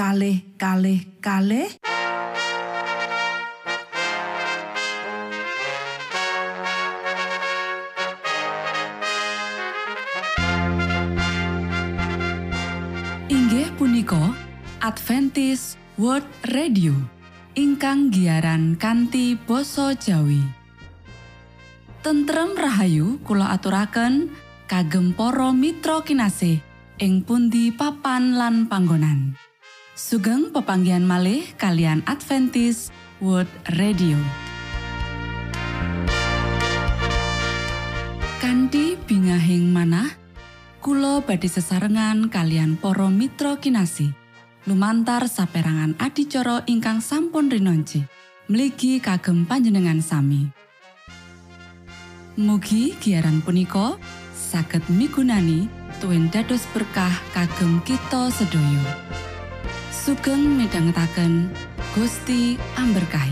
kalh kalh kalh inggih punika Adventis World Radio ingkang giaran kanti basa Jawi tentrem Rahayu Kulo aturaken kagem poro Mitra Kinasih ing pundi papan lan panggonan. Sugeng pepanggian malih kalian Adventis World Radio. Kanti bingahing manah, Kulo badi sesarengan kalian poro Mitra Kinasi. Lumantar saperangan adicara ingkang sampun rinonci. Mligi kagem panjenengan sami. Mugi giaran punika saged migunani tuwin dados berkah kagem kita sedaya. Sugeng midhangetaken Gusti amberkahi.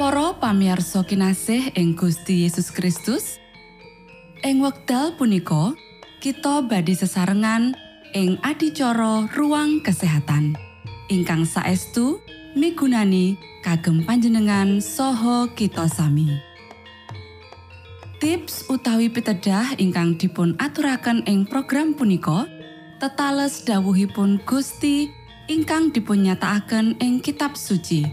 Para pamirsa kinasih ing Gusti Yesus Kristus ing wekdal punika kita badhe sesarengan ing adicara ruang kesehatan. Ingkang saestu migunani kagem panjenengan Soho kita sami. Tips utawi pitedah ingkang dipun aturaken ing program punika tetales dawuhipun Gusti ingkang dipunnyataaken ing kitab suci.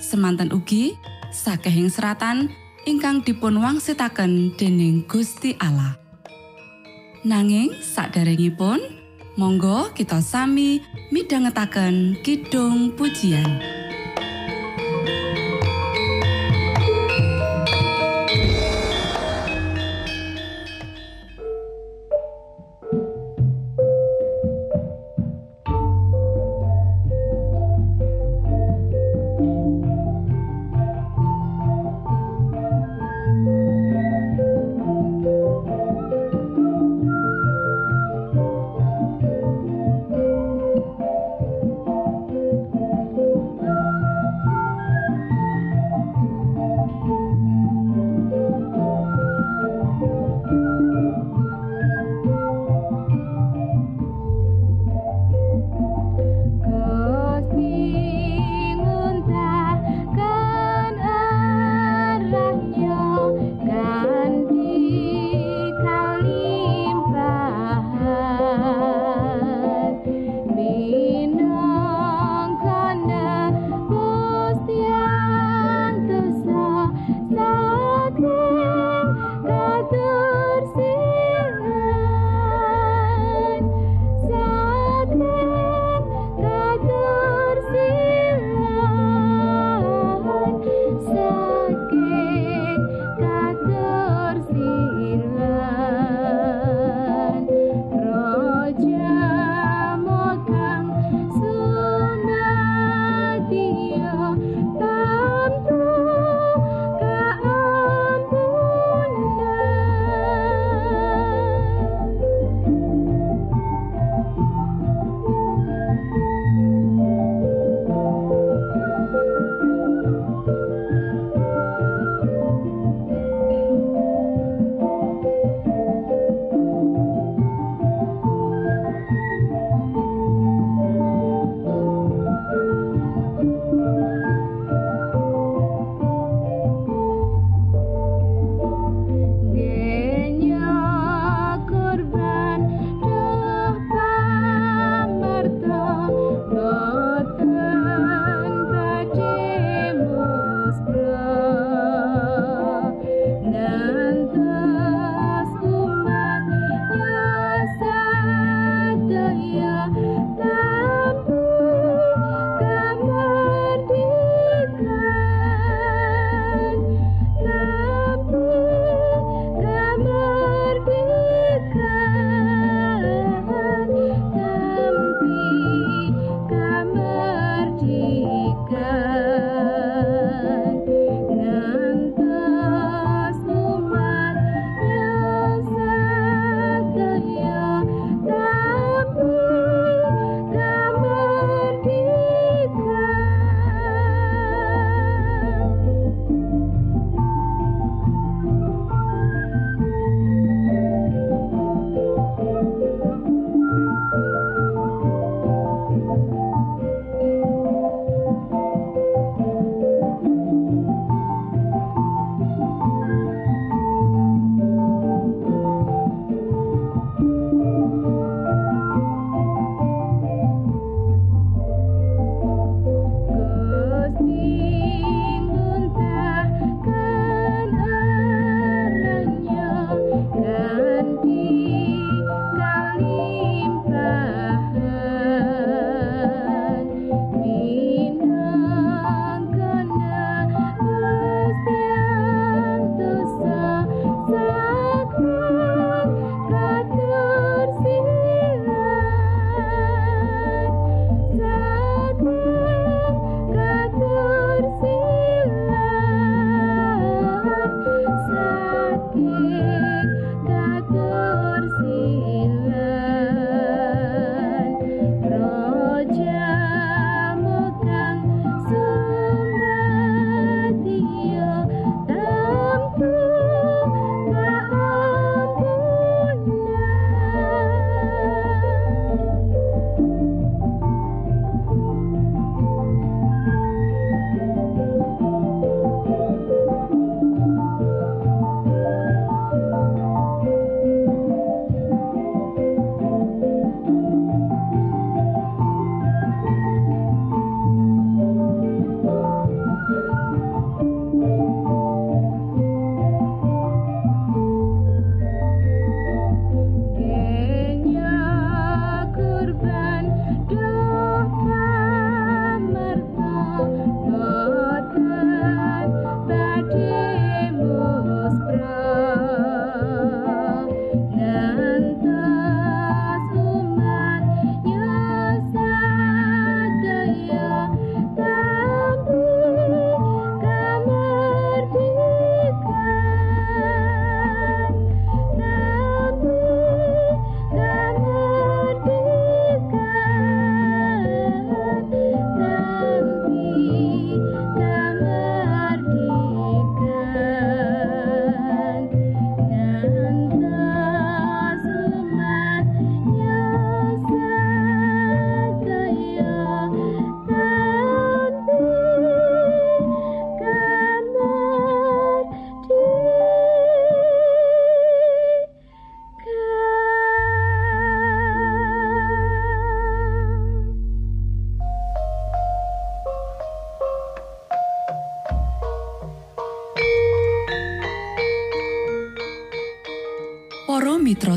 Semantan ugi sakehing seratan ingkang dipun wangsitaken dening Gusti Allah. Nanging saderengipun Monggo kita sami midhangetaken kidung pujian.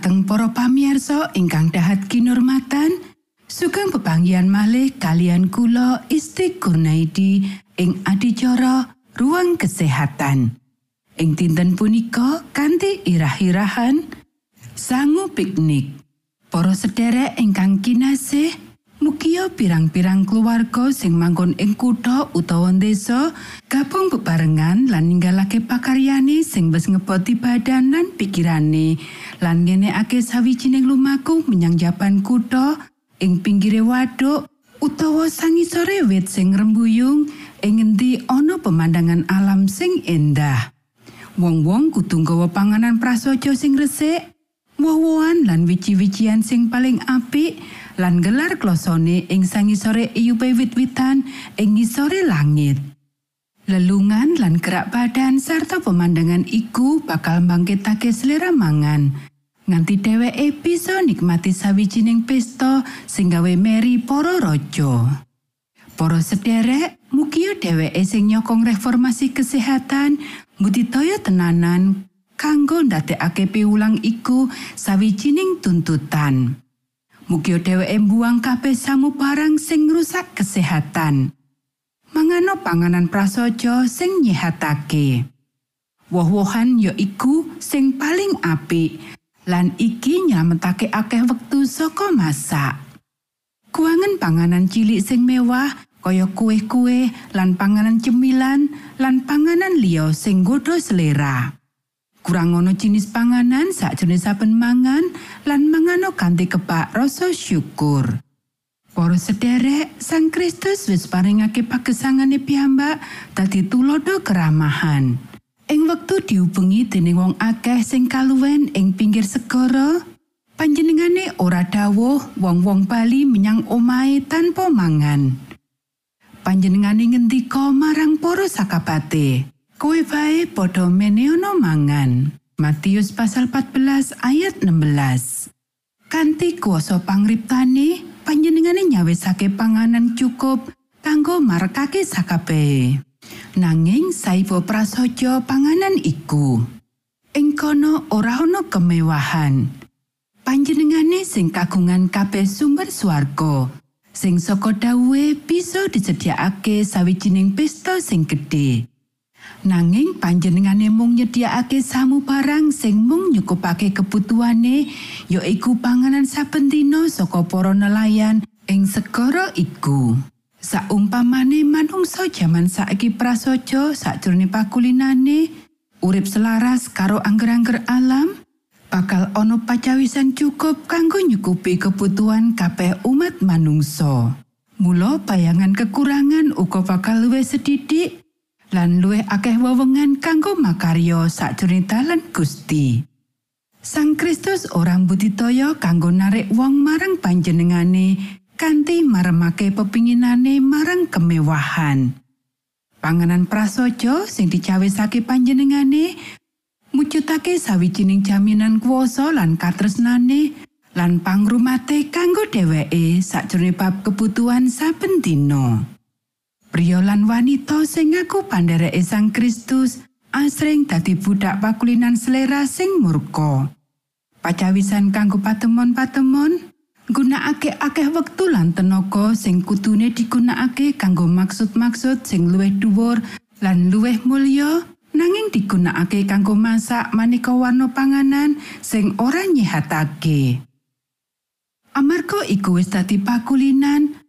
dumateng para pamiarsa ingkang dahat kinurmatan, sugeng pepanggihan malih kalian kula Isti Kurnaidi ing adicara ruang kesehatan. Ing dinten punika kanthi irah-irahan sangu piknik. Para sederek ingkang kinasih, Mugia pirang-pirang keluarga sing manggon ing kutha utawa desa gabung bebarengan lan ninggalake pakaryane sing wis ngeboti badan lan pikirane lan ngenekake sawijining lumaku menyang jaban kutha ing pinggire waduk utawa sangisore wit sing rembuyung ing ngendi ana pemandangan alam sing endah. Wong-wong kudu nggawa panganan prasaja sing resik, woh-wohan lan wiji-wijian sing paling apik lan gelar klosone ing sangisore iyupe wit-witan ing ngisore langit. Lelungan lan gerak badan serta pemandangan iku bakal mbangkitake selera mangan. Nganti dheweke bisa nikmati sawijining pesta sing gawe meri para raja. Para sederek, mugia dheweke sing nyokong reformasi kesehatan mbudidaya tenanan kanggo ndadekake piulang iku sawijining tuntutan. Mugia dheweke mbuang kabeh samu barang sing ngrusak kesehatan. Mangano panganan prasaja sing nyehatake. Woh-wohan ya iku sing paling apik lan iki nyelametake akeh wektu saka masak. Kuangan panganan cilik sing mewah kaya kue-kue lan panganan cemilan lan panganan liya sing godho selera. Kurang ngono jenis panganan sakjroning saben mangan lan mangano kanthi kepak rasa syukur. Para sederek, Sang Kristus wis paringake pagesangane piyambak dadi tulodo keramahan. Ing wektu dihubungi dening wong akeh sing kaluwen ing pinggir segara, panjenengane ora dawuh wong-wong Bali menyang omahe tanpa mangan. Panjenengane ngendika marang para sakabate, "Kowe bae padha meneono mangan." Matius pasal 14 ayat 16. Kanthi kuasa pangriptane, panjenengane nyawisake panganan cukup kanggo marekake sakabehe. Nanging saibo prasaja panganan iku. Ing kono ora ana kemewahan. Panjenengane sing kagungan kabeh sumber swarga, sing saka dawuhe bisa disediakake sawijining pesta sing gedhe. Nanging panjenengane mung nyediakake samu barang sing mung nyukupake kebutuhane, ya iku panganan saben dina saka para nelayan ing segara iku. Saumpamane manungsa jaman saiki prasaja sakjroning pakulinane urip selaras karo angger-angger alam, bakal ana pacawisan cukup kanggo nyukupi kebutuhan kabeh umat manungsa. Mula bayangan kekurangan uga bakal luwih sedidik lan luwih akeh wewengan kanggo makarya sakjroning dalan Gusti. Sang Kristus orang budidaya kanggo narik wong marang panjenengane kanthi maremake pepinginane marang kemewahan. Panganan prasaja sing dicawisake panjenengane mujudake sawijining jaminan kuasa lan katresnane lan pangrumate kanggo dheweke sakjroning bab kebutuhan saben dina. Pria lan wanita sing ngaku pandhereke Sang Kristus asring dadi budak pakulinan selera sing murka. Pacawisan kanggo patemon-patemon gunakake akeh wektu lan tenaga sing kudune digunakake kanggo maksud-maksud sing luwih dhuwur lan luwih mulya nanging digunakake kanggo masak maneka warna panganan sing ora nyehatake. Amarga iku wis dadi pakulinan,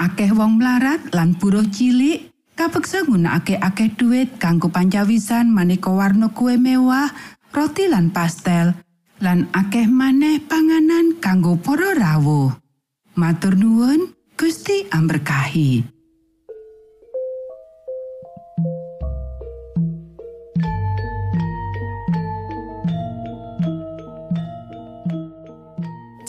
akeh wong mlarat lan buruh cilik kapeksa nggunakake akeh dhuwit kanggo pancawisan maneka warna kue mewah, roti lan pastel, lan akeh maneh panganan kanggo para rawuh. Matur nuwun, Gusti amberkahi.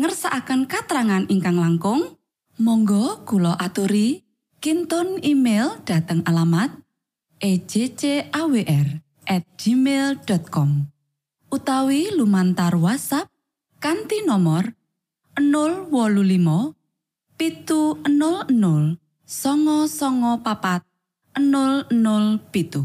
ngersakaken katerangan ingkang langkung, Monggo kulo aturi. Kinton email dateng alamat ejcawr@ gmail.com utawi lumantar WhatsApp kanti nomor 025 pitu 00 songo songo papat 00 pitu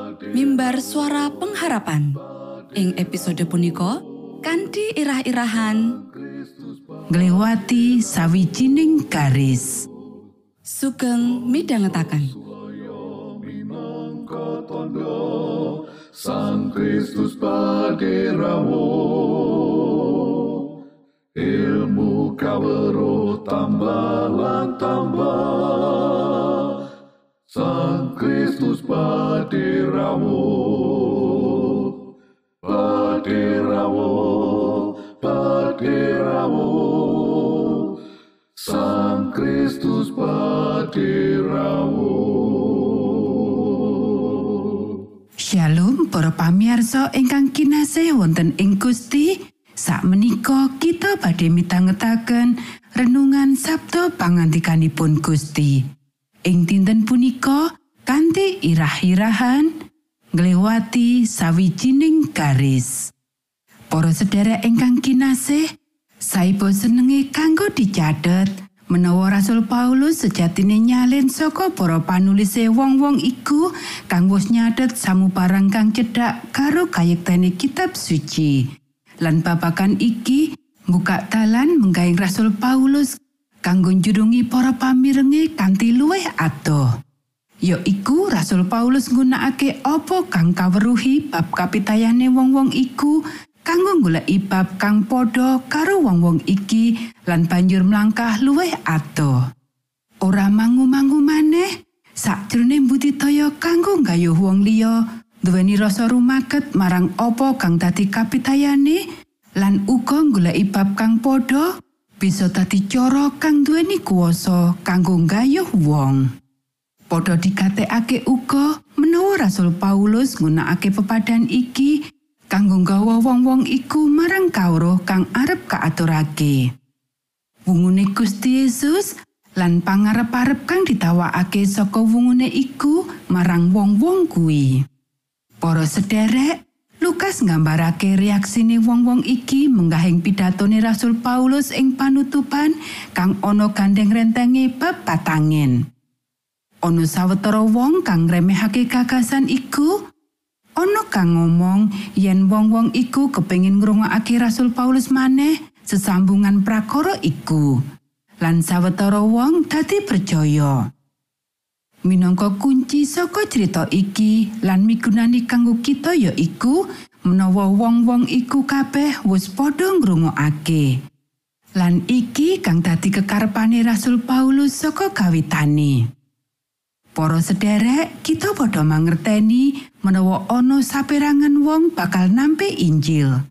mimbar suara pengharapan. Ing episode punika kanthi irah-irahan ngliwati sawijining garis sugeng midhangetaken. Sang Kristus paderamu ilmu kawero tambah lan tambah Sang Kristus paderamu paderamu paderamu Sang Kristus paderamu Shalom para pamirsa ingkang kinasih wonten ing Gusti. Sakmenika kita badhe mitangetaken renungan Sabtu pangantikanipun Gusti ing dinten punika kanthi irah-irahan ngliwati sawijining garis Para sedherek ingkang kinasih saipo senenge kanggo dicatet menawa Rasul Paulus sejatine nyalin saka para panulise wong-wong iku kang wis nyatet samubarang kang cedhak karo kayektene kitab suci. Lan babagan iki buka dalan menggaing Rasul Paulus kanggo njurungi para pamirenge kanthi luwih adoh. Ya iku Rasul Paulus nggunakake apa kang kaweruhi bab kapitayane wong-wong iku kanggo goleki bab kang padha karo wong-wong iki lan banjur mlangkah luwih adoh. Ora mangu-mangu maneh sakjroning budidaya kanggo gayuh wong liya duweni rasa rumaket marang apa kang dadi kapitayane lan uga goleki bab kang padha bisa dadi cara kang duweni kuwasa kanggo gayuh wong. Padha dikatekake uga menawa Rasul Paulus nggunakake pepadan iki kanggo nggawa wong-wong iku marang kawruh kang arep kaaturake. Wungune Gusti Yesus lan pangarep-arep kang ditawakake saka wungune iku marang wong-wong kuwi. Para sederek, Lukas nggambarake reaksine wong-wong iki menggahing pidatone Rasul Paulus ing panutupan kang ana gandeng rentenge bab patangin. Ono sawetara wong kang ngremehake gagasan iku, ana kang ngomong yen wong-wong iku kepengin ngrungokake Rasul Paulus maneh sesambungan prakara iku. Lan sawetara wong dadi percaya. Minangka kunci saka cerita iki lan migunani kanggo kita ya iku menawa wong-wong iku kabeh wis padha ngrungokake. Lan iki kang dadi kekarepane Rasul Paulus saka kawitane. Para sederek, kita padha mangerteni menawa ana saperangan wong bakal nampi Injil.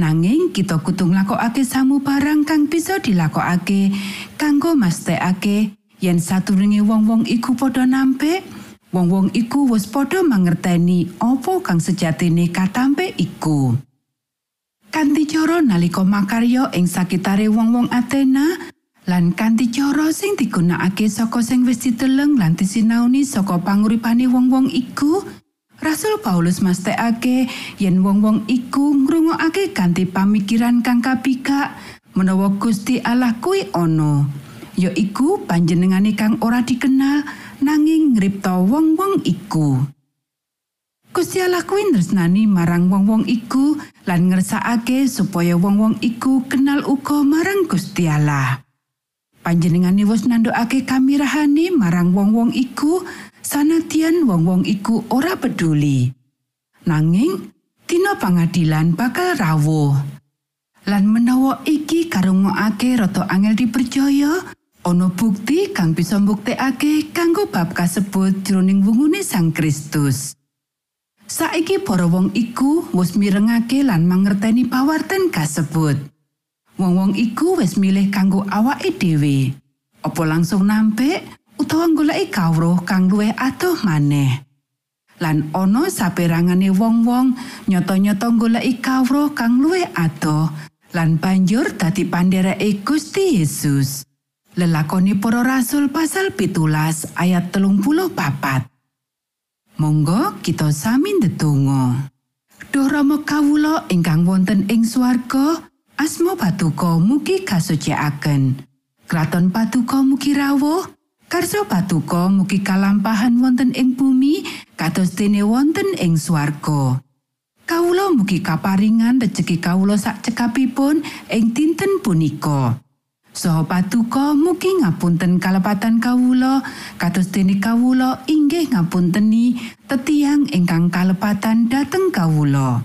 Nanging kita kudu nglakokake samubarang kang bisa dilakokake kanggo mesthekake yen sadurunge wong-wong iku padha nampik, wong-wong iku wis padha mangerteni apa kang sejatine katampe iku. Kanthi cara nalika makarya ing sakitare wong-wong Athena, lan kanthi cara sing digunakake saka sing wis diteleng lan disinauni saka panguripane wong-wong iku Rasul Paulus mesthekake yen wong-wong iku ngrungokake kanthi pamikiran kang kabikak menawa Gusti Allah kuwi ana ya iku panjenengane kang ora dikenal nanging ngripta wong-wong iku. Gusti Allah kuwi tresnani marang wong-wong iku lan ngersakake supaya wong-wong iku kenal uga marang Gusti Allah. panjenengane wis nandukake kamirahane marang wong-wong iku sanadyan wong-wong iku ora peduli. Nanging dina pangadilan bakal rawuh. Lan menawa iki karungokake rada angel dipercaya ana bukti kang bisa mbuktekake kanggo bab kasebut jroning wungune Sang Kristus saiki para wong iku wis mirengake lan mangerteni pawarten kasebut Wong-wong iku wis milih kanggo awake dhewe. Apa langsung nampik utawa goleki kawruh kang luwih atuh maneh. lan ana saperangane wong-wong nyata-nyata goleki kawruh kang luwih adoh lan banjur dadi pandhereke Gusti Yesus. Lelakoni para rasul pasal pitulas ayat telung puluh papat. Monggo kita sami ndedonga. Duh Rama kawula ingkang wonten ing swarga, asma patuko mugi kasucikaken. Kraton patuko mugi rawuh, karso patuko mugi kalampahan wonten ing bumi kados dene wonten ing swarga. Kawula mugi kaparingan rejeki kawula sak cekapipun ing dinten punika. Saha patuko mugi ngapunten kalepatan kawula kados dene kawula inggih ngapunteni tetiang ingkang kalepatan dhateng kawula.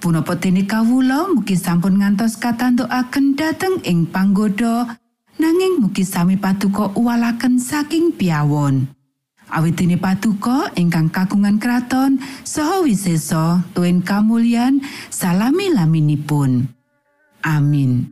Punapa dene kawula mugi sampun ngantos katantukaken dhateng ing panggoda nanging mugi sami patuko uwalaken saking piawon. Awit dene patuko ingkang kagungan kraton saha wisesa tuen kamulyan salami laminipun. Amin.